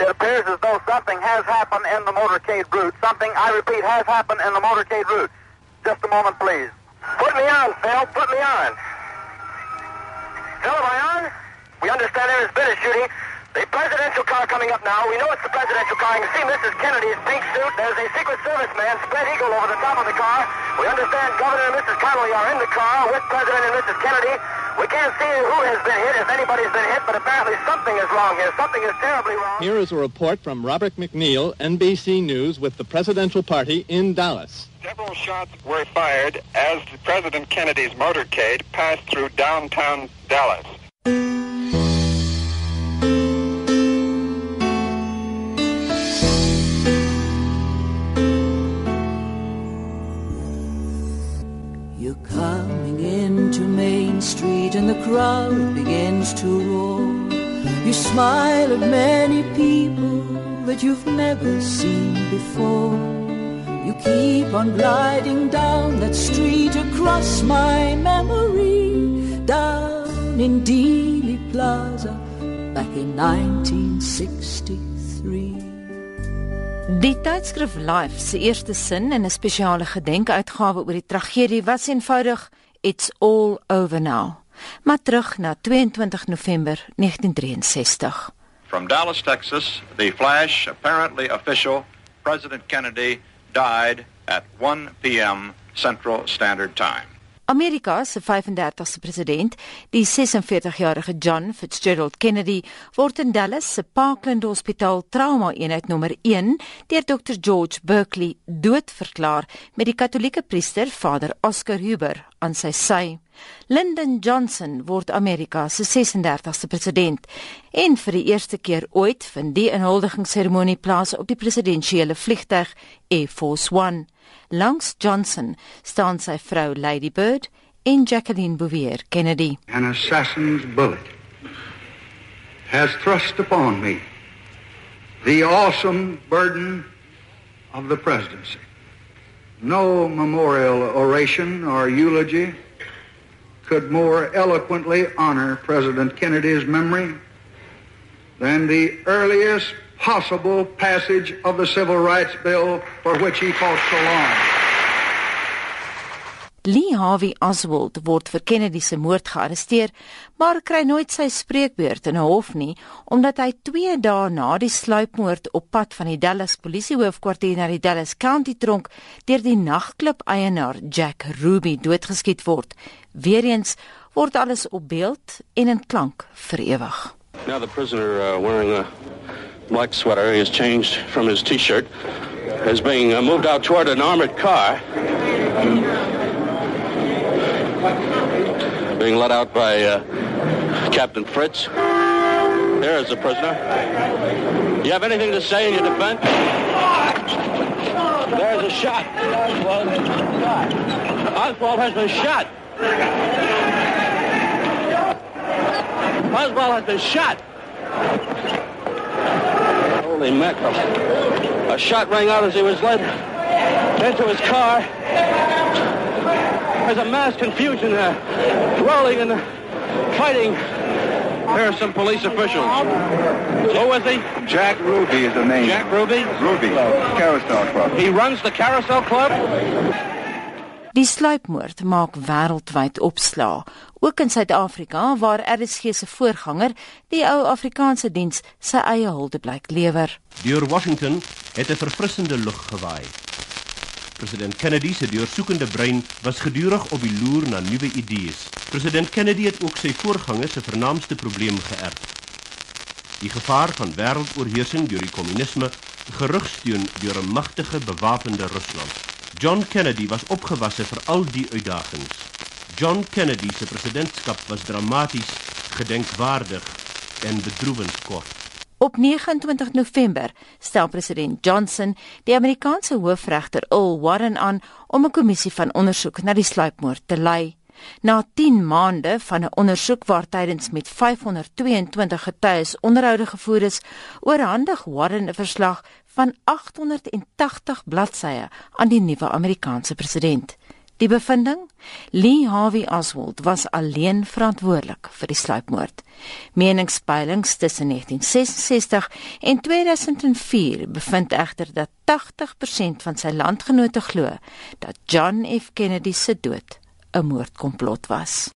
It appears as though something has happened in the motorcade route. Something, I repeat, has happened in the motorcade route. Just a moment, please. Put me on, Phil. Put me on. Phil, am I on? We understand there been a shooting. The presidential car coming up now. We know it's the presidential car. You can see Mrs. Kennedy's pink suit. There's a Secret Service man, spread eagle, over the top of the car. We understand Governor and Mrs. Connolly are in the car with President and Mrs. Kennedy. We can't see who has been hit, if anybody's been hit, but apparently something is wrong here. Something is terribly wrong. Here is a report from Robert McNeil, NBC News, with the presidential party in Dallas. Several shots were fired as President Kennedy's motorcade passed through downtown Dallas. You're coming into Main Street and the crowd begins to roar. You smile at many people that you've never seen before. You keep on gliding down that street across my memory, down in Dealey Plaza back in 1963. Die tydskrif Life se eerste sin in 'n spesiale gedenkuitgawe oor die tragedie was eenvoudig It's all over now. Maar terug na 22 November 1963. From Dallas, Texas, the flash, apparently official, President Kennedy died at 1 p.m. Central Standard Time. Amerika se 35ste president, die 46-jarige John Fitzgerald Kennedy, word in Dallas se Parkland Hospitaal Trauma Eenheid nommer 1 deur Dr George Berkeley doodverklaar met die Katolieke priester Vader Oscar Huber aan sy sy. Lyndon Johnson word Amerika se 36ste president en vir die eerste keer ooit vind die inhuldigingsseremonie plaas op die presidensiële vliegtuig Air Force 1. Langs Johnson staan sy vrou Lady Bird en Jacqueline Bouvier Kennedy. An assassin's bullet has thrust upon me the awesome burden of the presidency. No memorial oration or eulogy could more eloquently honor President Kennedy's memory than the earliest possible passage of the Civil Rights Bill for which he fought so long. Lee Harvey Oswald word vir Kennedy se moord gearresteer, maar kry nooit sy spreekbeurt in 'n hof nie, omdat hy 2 dae na die sluipmoord op pad van die Dallas polisiehoofkwartier na die Dallas County tronk deur die nagklub eienaar Jack Ruby doodgeskiet word. Weereens word alles op beeld en in klank vir ewig. Now the prisoner uh, wearing a black sweater, has changed from his t-shirt, is being uh, moved out toward an armored car. Being led out by uh, Captain Fritz. There is the prisoner. You have anything to say in your defense? There's a shot. Oswald, Oswald has been shot. Oswald has been shot. Holy mackerel. A shot rang out as he was led into his car. There's a mass confusion there, rolling and fighting. There are some police officials. Who was he? Jack Ruby is the name. Jack Ruby? Ruby, Carousel Club. He runs the Carousel Club? Die sluipmoord maak wêreldwyd opslaa, ook in Suid-Afrika waar RSG se voorganger, die ou Afrikaanse diens, sy eie huldeblyk lewer. Deur Washington het 'n verfrissende lug gewaai. President Kennedy se deursoekende brein was gedurig op die loer na nuwe idees. President Kennedy het ook sy voorganger se vernaamste probleem geërf. Die gevaar van wêreldoorheersing deur die kommunisme, gerugsteun deur 'n magtige bewapende Rusland. John Kennedy was opgewasse vir al die uitdagings. John Kennedy se presidentskap was dramaties, gedenkwaardig en bedroewend kort. Op 29 November stel president Johnson die Amerikaanse hoofregter Earl Warren aan om 'n kommissie van ondersoek na die sluipmoord te lei. Na 10 maande van 'n ondersoek waar tydens met 522 getuies onderhoude gevoer is, oorhandig Warren 'n verslag van 880 bladsye aan die nuwe Amerikaanse president. Die bevinding: Lee Harvey Oswald was alleen verantwoordelik vir die sluipmoord. Meningspeilings tussen 1966 en 2004 bevind egter dat 80% van sy landgenote glo dat John F Kennedy se dood 'n moordkomplot was.